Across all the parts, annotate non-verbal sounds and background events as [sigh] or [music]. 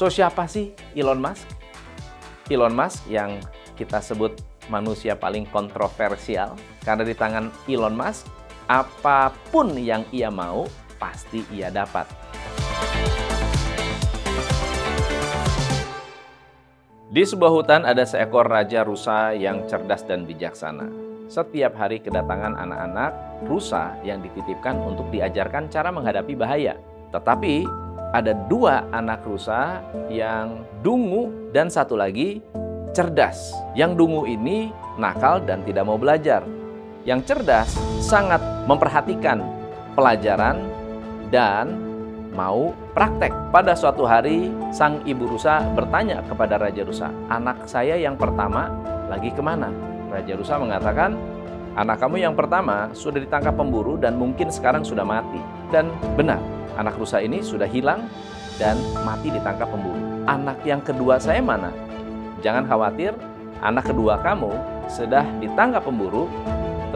So siapa sih Elon Musk? Elon Musk yang kita sebut manusia paling kontroversial karena di tangan Elon Musk apa pun yang ia mau pasti ia dapat. Di sebuah hutan ada seekor raja rusa yang cerdas dan bijaksana. Setiap hari kedatangan anak-anak rusa yang dititipkan untuk diajarkan cara menghadapi bahaya. Tetapi ada dua anak rusa yang dungu dan satu lagi cerdas. Yang dungu ini nakal dan tidak mau belajar. Yang cerdas sangat memperhatikan pelajaran dan mau praktek. Pada suatu hari, sang ibu rusa bertanya kepada Raja Rusa, anak saya yang pertama lagi ke mana? Raja Rusa mengatakan, anak kamu yang pertama sudah ditangkap pemburu dan mungkin sekarang sudah mati. Dan benar, Anak rusa ini sudah hilang dan mati ditangkap pemburu. Anak yang kedua saya mana? Jangan khawatir, anak kedua kamu sudah ditangkap pemburu,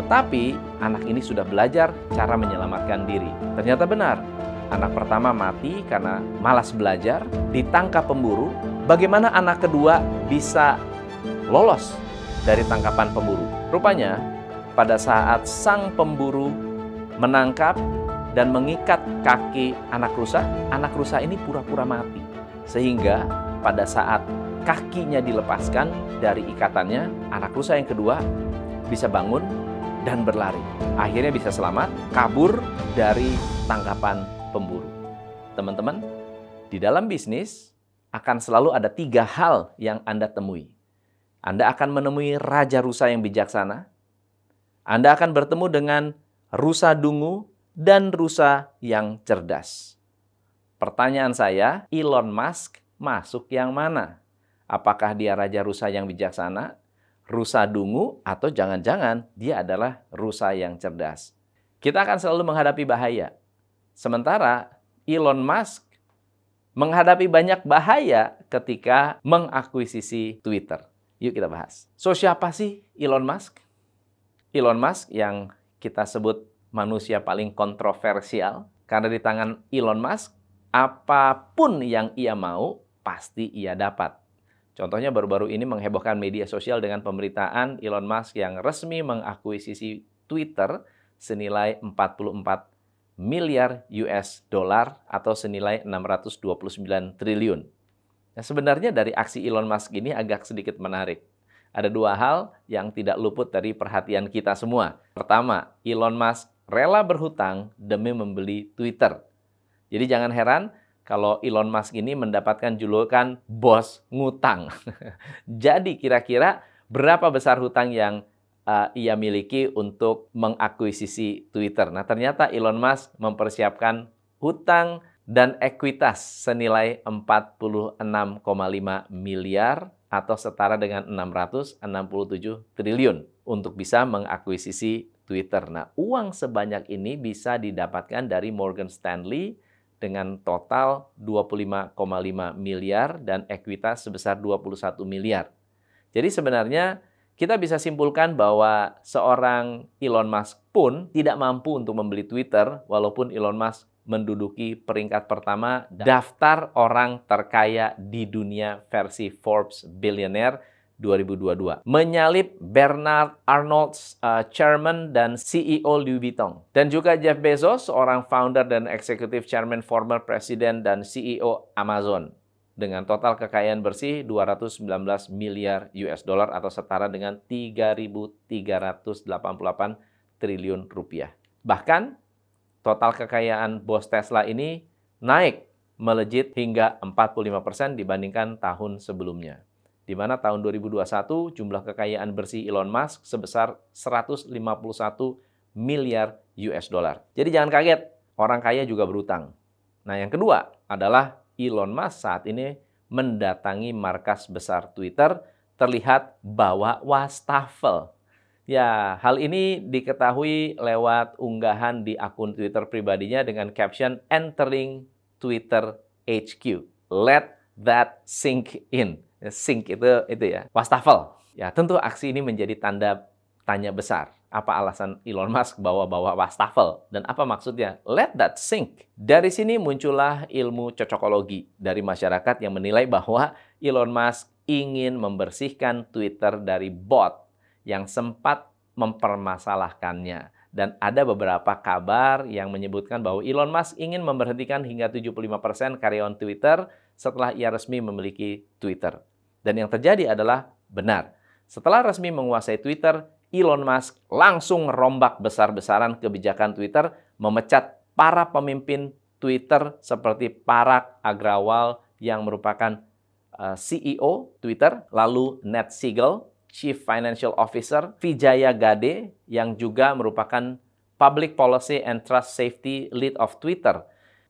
tetapi anak ini sudah belajar cara menyelamatkan diri. Ternyata benar, anak pertama mati karena malas belajar, ditangkap pemburu. Bagaimana anak kedua bisa lolos dari tangkapan pemburu? Rupanya, pada saat sang pemburu menangkap dan mengikat kaki anak rusa, anak rusa ini pura-pura mati. Sehingga pada saat kakinya dilepaskan dari ikatannya, anak rusa yang kedua bisa bangun dan berlari. Akhirnya bisa selamat, kabur dari tangkapan pemburu. Teman-teman, di dalam bisnis akan selalu ada tiga hal yang Anda temui. Anda akan menemui raja rusa yang bijaksana, Anda akan bertemu dengan rusa dungu dan rusa yang cerdas. Pertanyaan saya, Elon Musk masuk yang mana? Apakah dia raja rusa yang bijaksana, rusa dungu, atau jangan-jangan dia adalah rusa yang cerdas? Kita akan selalu menghadapi bahaya. Sementara Elon Musk menghadapi banyak bahaya ketika mengakuisisi Twitter. Yuk kita bahas. So siapa sih Elon Musk? Elon Musk yang kita sebut manusia paling kontroversial karena di tangan Elon Musk apa pun yang ia mau pasti ia dapat. Contohnya baru-baru ini menghebohkan media sosial dengan pemberitaan Elon Musk yang resmi mengakuisisi Twitter senilai 44 miliar US dollar atau senilai 629 triliun. Nah, sebenarnya dari aksi Elon Musk ini agak sedikit menarik. Ada dua hal yang tidak luput dari perhatian kita semua. Pertama, Elon Musk rela berhutang demi membeli Twitter. Jadi jangan heran kalau Elon Musk ini mendapatkan julukan bos ngutang. [laughs] Jadi kira-kira berapa besar hutang yang uh, ia miliki untuk mengakuisisi Twitter? Nah, ternyata Elon Musk mempersiapkan hutang dan ekuitas senilai 46,5 miliar atau setara dengan 667 triliun untuk bisa mengakuisisi Twitter. Nah, uang sebanyak ini bisa didapatkan dari Morgan Stanley dengan total 25,5 miliar dan ekuitas sebesar 21 miliar. Jadi sebenarnya kita bisa simpulkan bahwa seorang Elon Musk pun tidak mampu untuk membeli Twitter walaupun Elon Musk menduduki peringkat pertama daftar orang terkaya di dunia versi Forbes Billionaire 2022. Menyalip Bernard Arnold, uh, Chairman dan CEO Louis Vuitton. Dan juga Jeff Bezos, seorang founder dan executive chairman, former president dan CEO Amazon. Dengan total kekayaan bersih 219 miliar US dollar atau setara dengan 3.388 triliun rupiah. Bahkan total kekayaan bos Tesla ini naik melejit hingga 45% dibandingkan tahun sebelumnya di mana tahun 2021 jumlah kekayaan bersih Elon Musk sebesar 151 miliar US dollar. Jadi jangan kaget, orang kaya juga berutang. Nah, yang kedua adalah Elon Musk saat ini mendatangi markas besar Twitter terlihat bawa wastafel. Ya, hal ini diketahui lewat unggahan di akun Twitter pribadinya dengan caption entering Twitter HQ. Let that sink in. Sink itu itu ya, wastafel. Ya, tentu aksi ini menjadi tanda tanya besar. Apa alasan Elon Musk bawa-bawa wastafel? Dan apa maksudnya? Let that sink. Dari sini muncullah ilmu cocokologi dari masyarakat yang menilai bahwa Elon Musk ingin membersihkan Twitter dari bot yang sempat mempermasalahkannya. Dan ada beberapa kabar yang menyebutkan bahwa Elon Musk ingin memberhentikan hingga 75% karyawan Twitter setelah ia resmi memiliki Twitter. Dan yang terjadi adalah benar. Setelah resmi menguasai Twitter, Elon Musk langsung rombak besar-besaran kebijakan Twitter, memecat para pemimpin Twitter seperti Parag Agrawal yang merupakan eh, CEO Twitter, lalu Ned Siegel, Chief Financial Officer, Vijaya Gade yang juga merupakan Public Policy and Trust Safety Lead of Twitter.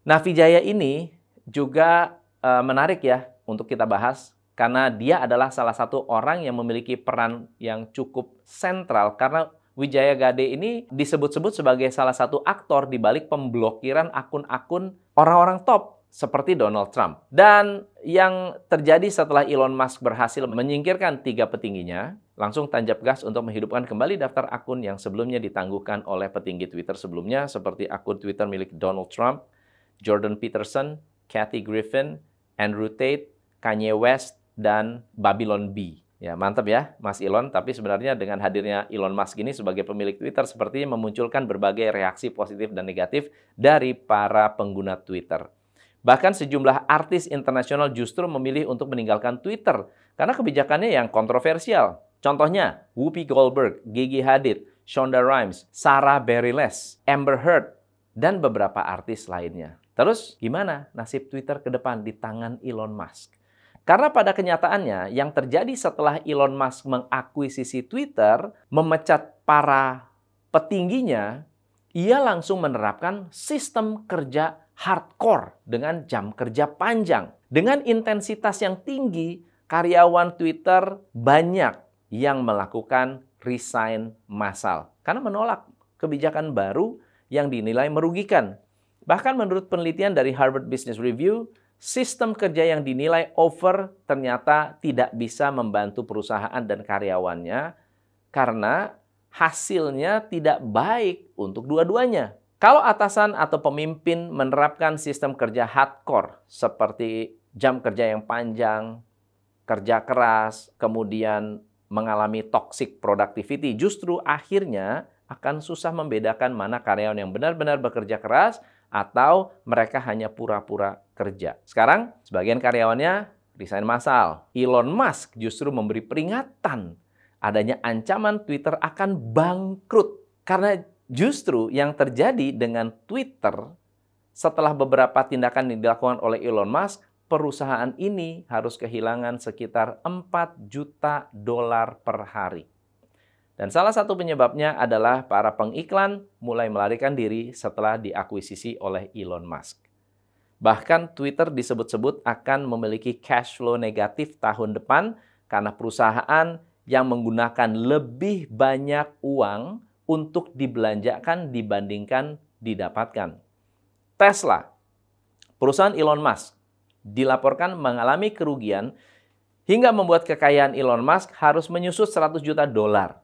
Nah, Vijaya ini juga uh, menarik ya untuk kita bahas karena dia adalah salah satu orang yang memiliki peran yang cukup sentral karena Wijaya Gade ini disebut-sebut sebagai salah satu aktor di balik pemblokiran akun-akun orang-orang top seperti Donald Trump. Dan yang terjadi setelah Elon Musk berhasil menyingkirkan tiga petingginya, langsung tanjap gas untuk menghidupkan kembali daftar akun yang sebelumnya ditangguhkan oleh petinggi Twitter sebelumnya seperti akun Twitter milik Donald Trump, Jordan Peterson, Kathy Griffin, Andrew Tate, Kanye West, dan Babylon B. Ya, mantap ya, Mas Elon. Tapi sebenarnya dengan hadirnya Elon Musk ini sebagai pemilik Twitter sepertinya memunculkan berbagai reaksi positif dan negatif dari para pengguna Twitter. Bahkan sejumlah artis internasional justru memilih untuk meninggalkan Twitter karena kebijakannya yang kontroversial. Contohnya, Whoopi Goldberg, Gigi Hadid, Shonda Rhimes, Sarah Bareilles, Amber Heard, dan beberapa artis lainnya. Terus gimana nasib Twitter ke depan di tangan Elon Musk? Karena pada kenyataannya yang terjadi setelah Elon Musk mengakuisisi Twitter, memecat para petingginya, ia langsung menerapkan sistem kerja hardcore dengan jam kerja panjang. Dengan intensitas yang tinggi, karyawan Twitter banyak yang melakukan resign massal karena menolak kebijakan baru yang dinilai merugikan. Bahkan menurut penelitian dari Harvard Business Review, sistem kerja yang dinilai over ternyata tidak bisa membantu perusahaan dan karyawannya karena hasilnya tidak baik untuk dua-duanya. Kalau atasan atau pemimpin menerapkan sistem kerja hardcore seperti jam kerja yang panjang, kerja keras, kemudian mengalami toxic productivity, justru akhirnya akan susah membedakan mana karyawan yang benar-benar bekerja keras atau mereka hanya pura-pura kerja. Sekarang, sebagian karyawannya resign massal. Elon Musk justru memberi peringatan adanya ancaman Twitter akan bangkrut. Karena justru yang terjadi dengan Twitter setelah beberapa tindakan yang dilakukan oleh Elon Musk, perusahaan ini harus kehilangan sekitar 4 juta dolar per hari. Dan salah satu penyebabnya adalah para pengiklan mulai melarikan diri setelah diakuisisi oleh Elon Musk. Bahkan Twitter disebut-sebut akan memiliki cash flow negatif tahun depan karena perusahaan yang menggunakan lebih banyak uang untuk dibelanjakan dibandingkan didapatkan. Tesla, perusahaan Elon Musk, dilaporkan mengalami kerugian hingga membuat kekayaan Elon Musk harus menyusut 100 juta dolar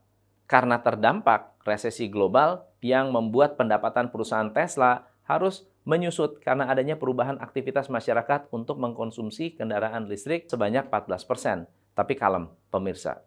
karena terdampak resesi global yang membuat pendapatan perusahaan Tesla harus menyusut karena adanya perubahan aktivitas masyarakat untuk mengkonsumsi kendaraan listrik sebanyak 14%. Tapi kalem, pemirsa.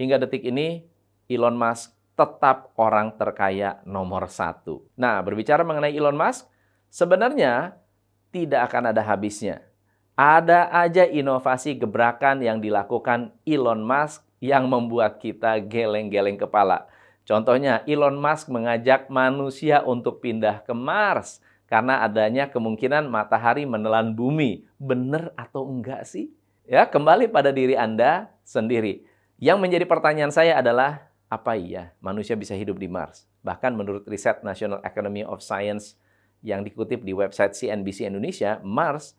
Hingga detik ini, Elon Musk tetap orang terkaya nomor satu. Nah, berbicara mengenai Elon Musk, sebenarnya tidak akan ada habisnya. Ada aja inovasi gebrakan yang dilakukan Elon Musk yang membuat kita geleng-geleng kepala. Contohnya, Elon Musk mengajak manusia untuk pindah ke Mars karena adanya kemungkinan matahari menelan bumi. Benar atau enggak sih? Ya, kembali pada diri Anda sendiri. Yang menjadi pertanyaan saya adalah, apa iya manusia bisa hidup di Mars? Bahkan menurut riset National Academy of Science yang dikutip di website CNBC Indonesia, Mars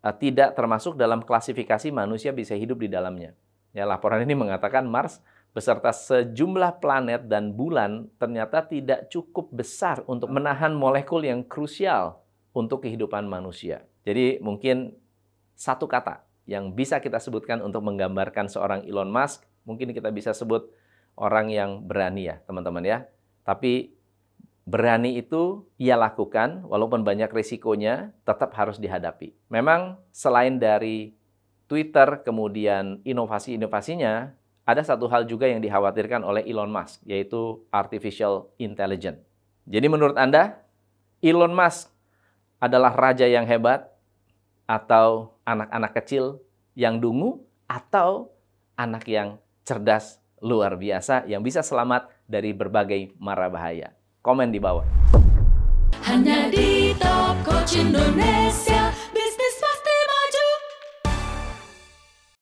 uh, tidak termasuk dalam klasifikasi manusia bisa hidup di dalamnya. Ya, laporan ini mengatakan Mars beserta sejumlah planet dan bulan ternyata tidak cukup besar untuk menahan molekul yang krusial untuk kehidupan manusia. Jadi mungkin satu kata yang bisa kita sebutkan untuk menggambarkan seorang Elon Musk, mungkin kita bisa sebut orang yang berani ya, teman-teman ya. Tapi berani itu ia lakukan walaupun banyak risikonya tetap harus dihadapi. Memang selain dari Twitter kemudian inovasi-inovasinya, ada satu hal juga yang dikhawatirkan oleh Elon Musk yaitu artificial intelligence. Jadi menurut Anda Elon Musk adalah raja yang hebat atau anak-anak kecil yang dungu atau anak yang cerdas luar biasa yang bisa selamat dari berbagai mara bahaya. Komen di bawah. Hanya di Top Coach Indonesia